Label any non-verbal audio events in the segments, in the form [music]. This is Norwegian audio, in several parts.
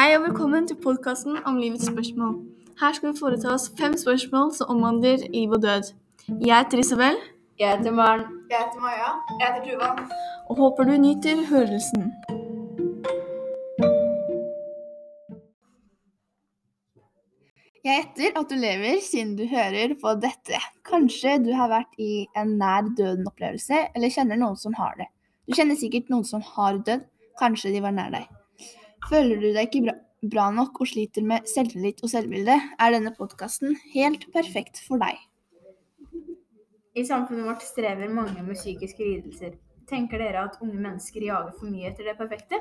Hei og velkommen til podkasten om livets spørsmål. Her skal vi foreta oss fem spørsmål som omhandler liv og død. Jeg heter Isabel, Jeg heter Maren. Jeg heter Maja. Jeg heter Tuva. og håper du nyter hørelsen. Jeg gjetter at du lever siden du hører på dette. Kanskje du har vært i en nær døden-opplevelse, eller kjenner noen som har det. Du kjenner sikkert noen som har dødd. Kanskje de var nær deg. Føler du deg ikke bra, bra nok og sliter med selvtillit og selvbilde, er denne podkasten helt perfekt for deg. I samfunnet vårt strever mange med psykiske lidelser. Tenker dere at unge mennesker jager for mye etter det perfekte?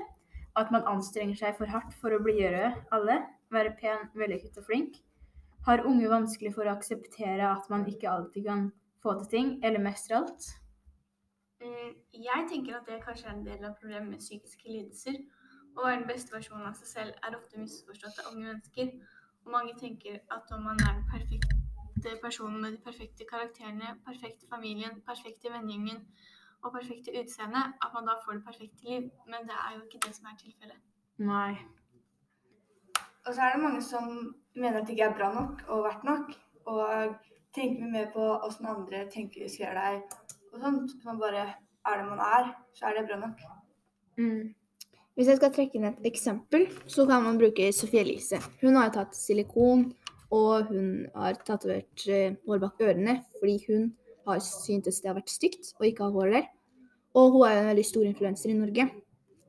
At man anstrenger seg for hardt for å blidgjøre alle? Være pen, vellykket og flink? Har unge vanskelig for å akseptere at man ikke alltid kan få til ting, eller mestre alt? Mm, Jeg tenker at det kanskje er en del av problemet med psykiske lidelser. Å være den beste versjonen av seg selv er ofte misforstått av unge mennesker. Og mange tenker at om man er den perfekte personen med de perfekte karakterene, perfekte familien, perfekte vennegjengen og perfekte utseende, at man da får det perfekte liv. Men det er jo ikke det som er tilfellet. Nei. Og så er det mange som mener at det ikke er bra nok og verdt nok. Og tenker mye mer på åssen andre tenker de ser deg og sånt. Så man bare er det man er, så er det bra nok. Mm. Hvis jeg skal trekke inn et eksempel, så kan man bruke Sophie Elise. Hun har tatt silikon, og hun har tatovert eh, hår bak ørene fordi hun har syntes det har vært stygt å ikke ha hår der. Og hun er jo en veldig stor influenser i Norge.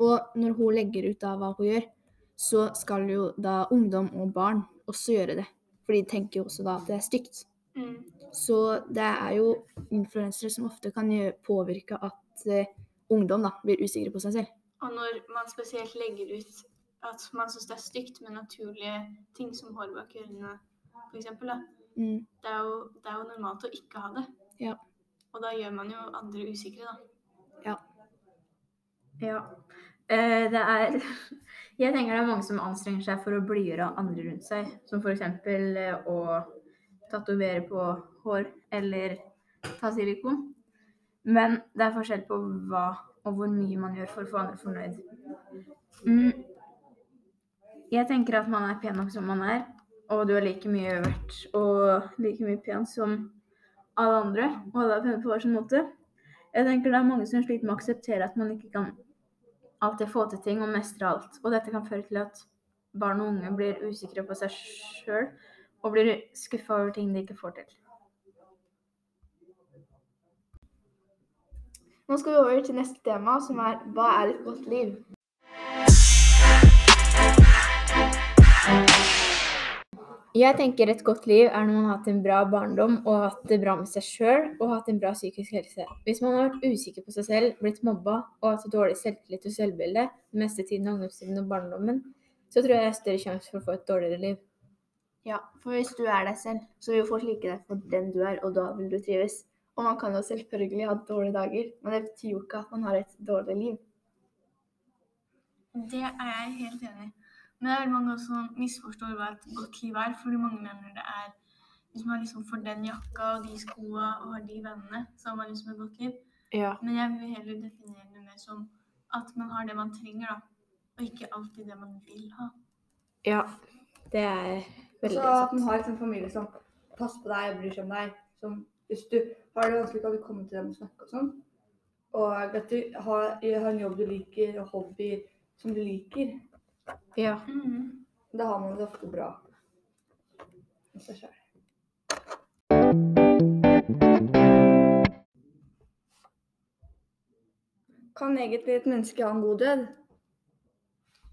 Og når hun legger ut av hva hun gjør, så skal jo da ungdom og barn også gjøre det. For de tenker jo også da at det er stygt. Mm. Så det er jo influensere som ofte kan påvirke at eh, ungdom da blir usikre på seg selv. Og når man spesielt legger ut at man syns det er stygt med naturlige ting som hår bak ørene, f.eks.. Mm. Det er, jo, det er jo normalt å ikke ha det. Ja. Og da gjør man jo andre usikre, da. Ja. Eh, det er [laughs] Jeg tenker det er mange som anstrenger seg for å blidgjøre andre rundt seg. Som f.eks. Eh, å tatovere på hår eller ta silikon. Men det er forskjell på hva og hvor mye man gjør for å få andre fornøyd. Mm. Jeg tenker at man er pen nok som man er, og du er like mye verdt og like mye pen som alle andre. Og alle er pene på hver sin måte. Jeg tenker det er mange som sliter med å akseptere at man ikke kan alltid få til ting og mestre alt. Og dette kan føre til at barn og unge blir usikre på seg sjøl og blir skuffa over ting de ikke får til. Nå skal vi over til neste tema, som er hva er et godt liv? Jeg tenker et godt liv er når man har hatt en bra barndom og hatt det bra med seg sjøl og hatt en bra psykisk helse. Hvis man har vært usikker på seg selv, blitt mobba og hatt dårlig selvtillit og selvbilde den meste tiden av ungdomstiden og barndommen, så tror jeg det er større sjanse for å få et dårligere liv. Ja, for hvis du er deg selv, så vil folk like deg for den du er, og da vil du trives. Og man kan jo selvfølgelig ha dårlige dager, men det betyr jo ikke at man har et dårlig liv. Det er jeg helt enig i. Men det er veldig mange også som misforstår hva et godt liv er. Fordi mange mener det er hvis man liksom får den jakka og de skoa og har de vennene, så har man liksom et godt liv. Ja. Men jeg vil heller definere det mer som at man har det man trenger, da. Og ikke alltid det man vil ha. Ja, det er veldig sant. så at man har en sånn familie som passer på deg og bryr seg om deg. Som hvis du har det vanskelig, kan du komme til dem og snakke og sånn. Og at du har, har en jobb du liker, og hobbyer som du liker. Ja. Mhm. Da har man det ofte bra med seg sjøl. Kan egentlig et menneske ha en god død?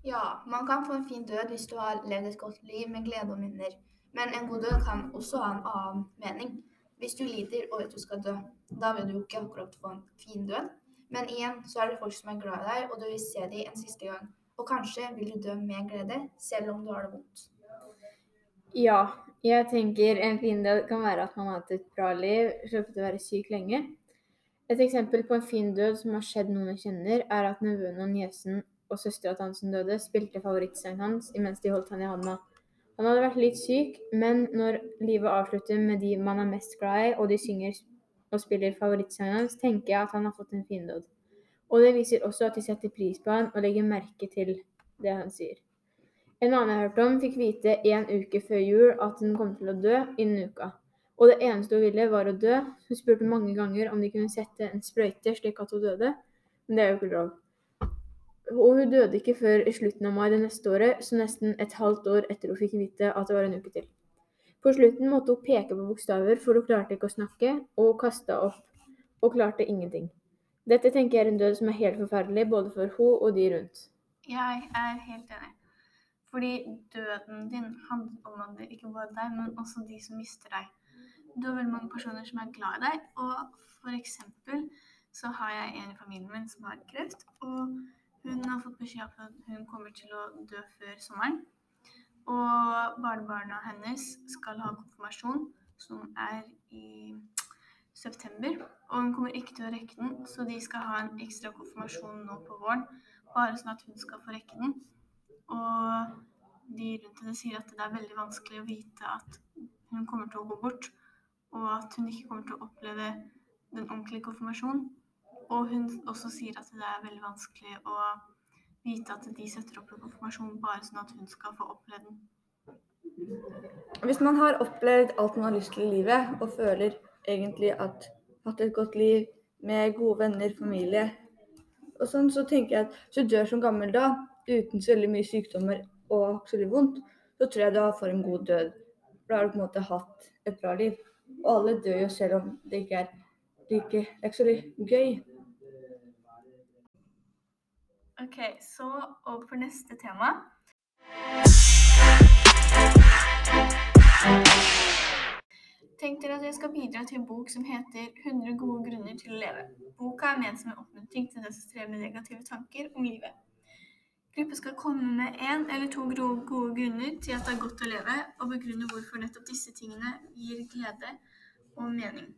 Ja, man kan få en fin død hvis du har levd et godt liv med glede og minner. Men en god død kan også ha en annen mening. Hvis du lider og vet du skal dø, da vil du ikke akkurat få en fin død. Men igjen så er det folk som er glad i deg, og du vil se dem en siste gang. Og kanskje vil du dø med glede, selv om du har det vondt. Ja, jeg tenker en fin død kan være at man har hatt et bra liv, sluppet å være syk lenge. Et eksempel på en fin død som har skjedd noen jeg kjenner, er at nevøen og niesen og søstera til han som døde, spilte favorittsangen hans imens de holdt han i handa. Han hadde vært litt syk, men når livet avslutter med de man er mest glad i, og de synger og spiller favorittsangen hans, tenker jeg at han har fått en fin død. Og det viser også at de setter pris på han og legger merke til det han sier. En annen jeg hørte om, fikk vite en uke før jul at hun kom til å dø innen uka. Og det eneste hun ville, var å dø. Hun spurte mange ganger om de kunne sette en sprøyte slik at hun døde, men det er jo ikke lov. Og hun døde ikke før i slutten av mai det neste året, så nesten et halvt år etter hun fikk vite at det var en uke til. På slutten måtte hun peke på bokstaver, for hun klarte ikke å snakke, og kasta opp og klarte ingenting. Dette tenker jeg er en død som er helt forferdelig, både for hun og de rundt. Jeg er helt enig. Fordi døden din handler om at det ikke bare deg, men også de som mister deg. Du har veldig mange personer som er glad i deg, og for eksempel så har jeg en i familien min som har kreft, og hun har fått beskjed om at hun kommer til å dø før sommeren. Og barnebarna hennes skal ha konfirmasjon, som er i september. Og hun kommer ikke til å rekke den, så de skal ha en ekstra konfirmasjon nå på våren. Bare sånn at hun skal få rekke den. Og de rundt henne sier at det er veldig vanskelig å vite at hun kommer til å gå bort, og at hun ikke kommer til å oppleve den ordentlige konfirmasjonen. Og hun også sier at det er veldig vanskelig å vite at de setter opp en konfirmasjon bare sånn at hun skal få oppleve den. Hvis man har opplevd alt man har lyst til i livet, og føler egentlig at hatt et godt liv med gode venner, familie og sånn, så tenker jeg at hvis du dør som gammel da, uten så veldig mye sykdommer og så veldig vondt, så tror jeg du får en god død. Da har du på en måte hatt et bra liv. Og alle dør jo selv om det ikke er like Det er ikke så gøy. Ok, så over på neste tema. Tenk dere at jeg skal bidra til en bok som heter 100 gode grunner til å leve. Boka er ment som en oppmuntring til den som strever med negative tanker om livet. Gruppa skal komme med én eller to gode grunner til at det er godt å leve, og begrunne hvorfor nettopp disse tingene gir glede og mening.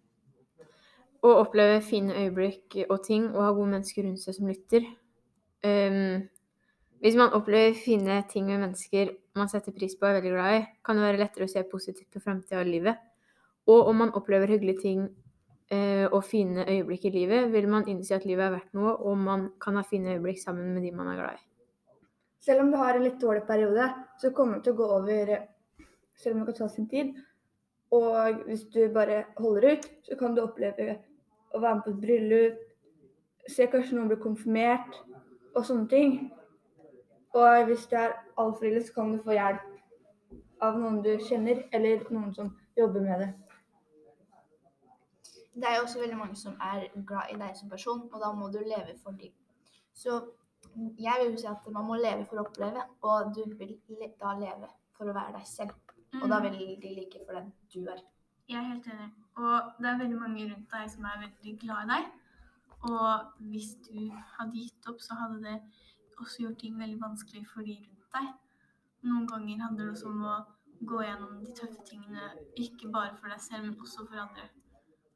Å oppleve fine øyeblikk og ting, og ha gode mennesker rundt seg som lytter. Ehm, hvis man opplever fine ting med mennesker man setter pris på og er veldig glad i, kan det være lettere å se positivt på framtida og livet. Og om man opplever hyggelige ting uh, og fine øyeblikk i livet, vil man innse at livet er verdt noe, og man kan ha fine øyeblikk sammen med de man er glad i. Selv om du har en litt dårlig periode, så kommer det til å gå over selv om det kan ta sin tid. Og hvis du bare holder ut, så kan du oppleve å være med på et bryllup, se kanskje noen bli konfirmert og sånne ting. Og hvis du er altfor ille, så kan du få hjelp av noen du kjenner, eller noen som jobber med det. Det er jo også veldig mange som er glad i deg som person, og da må du leve for dem. Så jeg vil jo si at man må leve for å oppleve, og du vil da leve for å være deg selv. Og da vil de like for den du er. Jeg er helt enig. Og det er veldig mange rundt deg som er veldig glad i deg. Og hvis du hadde gitt opp, så hadde det også gjort ting veldig vanskelig for de rundt deg. Noen ganger handler det også om å gå gjennom de tøffe tingene, ikke bare for deg selv, men også for andre.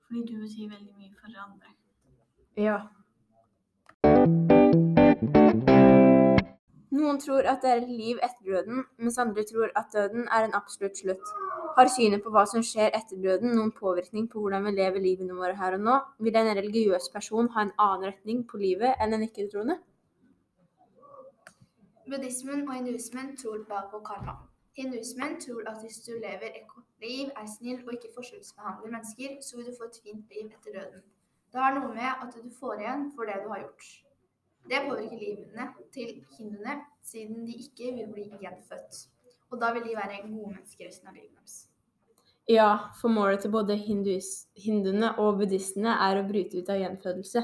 Fordi du betyr veldig mye for andre. Ja. Noen tror at det er et liv etter døden, mens andre tror at døden er en absolutt slutt. Har synet på hva som skjer etter døden noen påvirkning på hvordan vi lever livene våre her og nå? Vil en religiøs person ha en annen retning på livet enn en ikke-troende? Buddhismen og hinduismen tror bare på karma. Hinduismen tror at hvis du lever et godt liv, er snill og ikke forskjellsbehandler mennesker, så vil du få et fint liv etter døden. Det har noe med at du får igjen for det du har gjort. Det påvirker livene til hinduene, siden de ikke vil bli gjenfødt. Og da vil de være gode mennesker resten av livet deres. Ja, for målet til både hindus, hinduene og buddhistene er å bryte ut av gjenfødelse.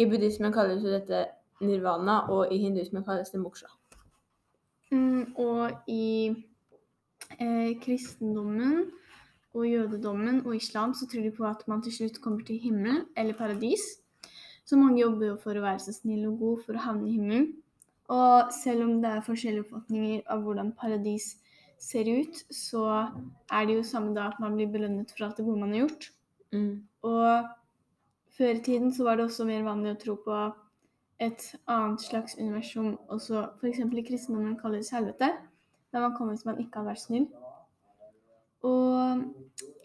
I buddhismen kalles jo dette nirvana, og i hinduismen kalles det moksha. Mm, og i eh, kristendommen og jødedommen og islam så tror de på at man til slutt kommer til himmelen eller paradis. Så mange jobber jo for å være så snill og god for å havne i himmelen. Og selv om det er forskjellige oppfatninger av hvordan paradis ser ut, så er det jo samme da at man blir belønnet for alt det gode man har gjort. Mm. Og før i tiden så var det også mer vanlig å tro på et annet slags universum, også f.eks. i kristendommen kalles helvete, der man kommer hvis man ikke har vært snill. Og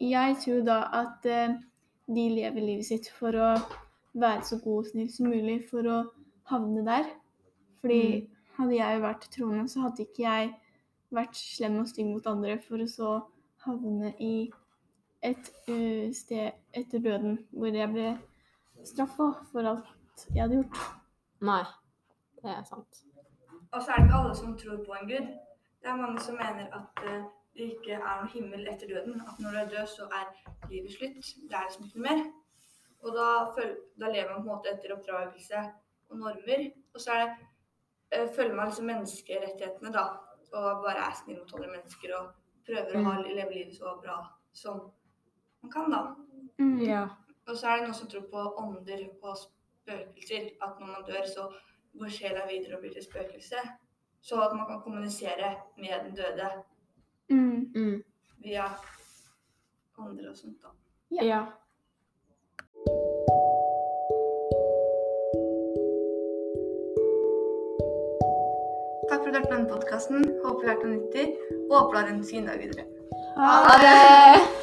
jeg tror da at eh, de lever livet sitt for å være så god og snill som mulig for å havne der. Fordi hadde jeg vært troende, så hadde ikke jeg vært slem og stygg mot andre, for å så havne i et uh, sted etter døden hvor jeg ble straffa for alt jeg hadde gjort. Nei, det er sant. Og så er det ikke alle som tror på en gud. Det er mange som mener at uh, det ikke er noe himmel etter døden. At når du er død, så er livet slutt. Det er liksom ikke noe mer. Og da, føl da lever man på en måte etter oppdragelse og normer. Og så er det, følger man liksom menneskerettighetene, da. Og bare er snill mot andre mennesker og prøver å leve livet så bra som man kan, da. Mm. Ja. Og så er det noen som tror på ånder og spøkelser. At når man dør, så går sjela videre og blir til spøkelse. Så at man kan kommunisere med den døde Mm. Mm. via ånder og sånt. da. Ja. Denne podkasten. Håper du lærte noe nyttig, og håper du har en fin dag videre. Ha det!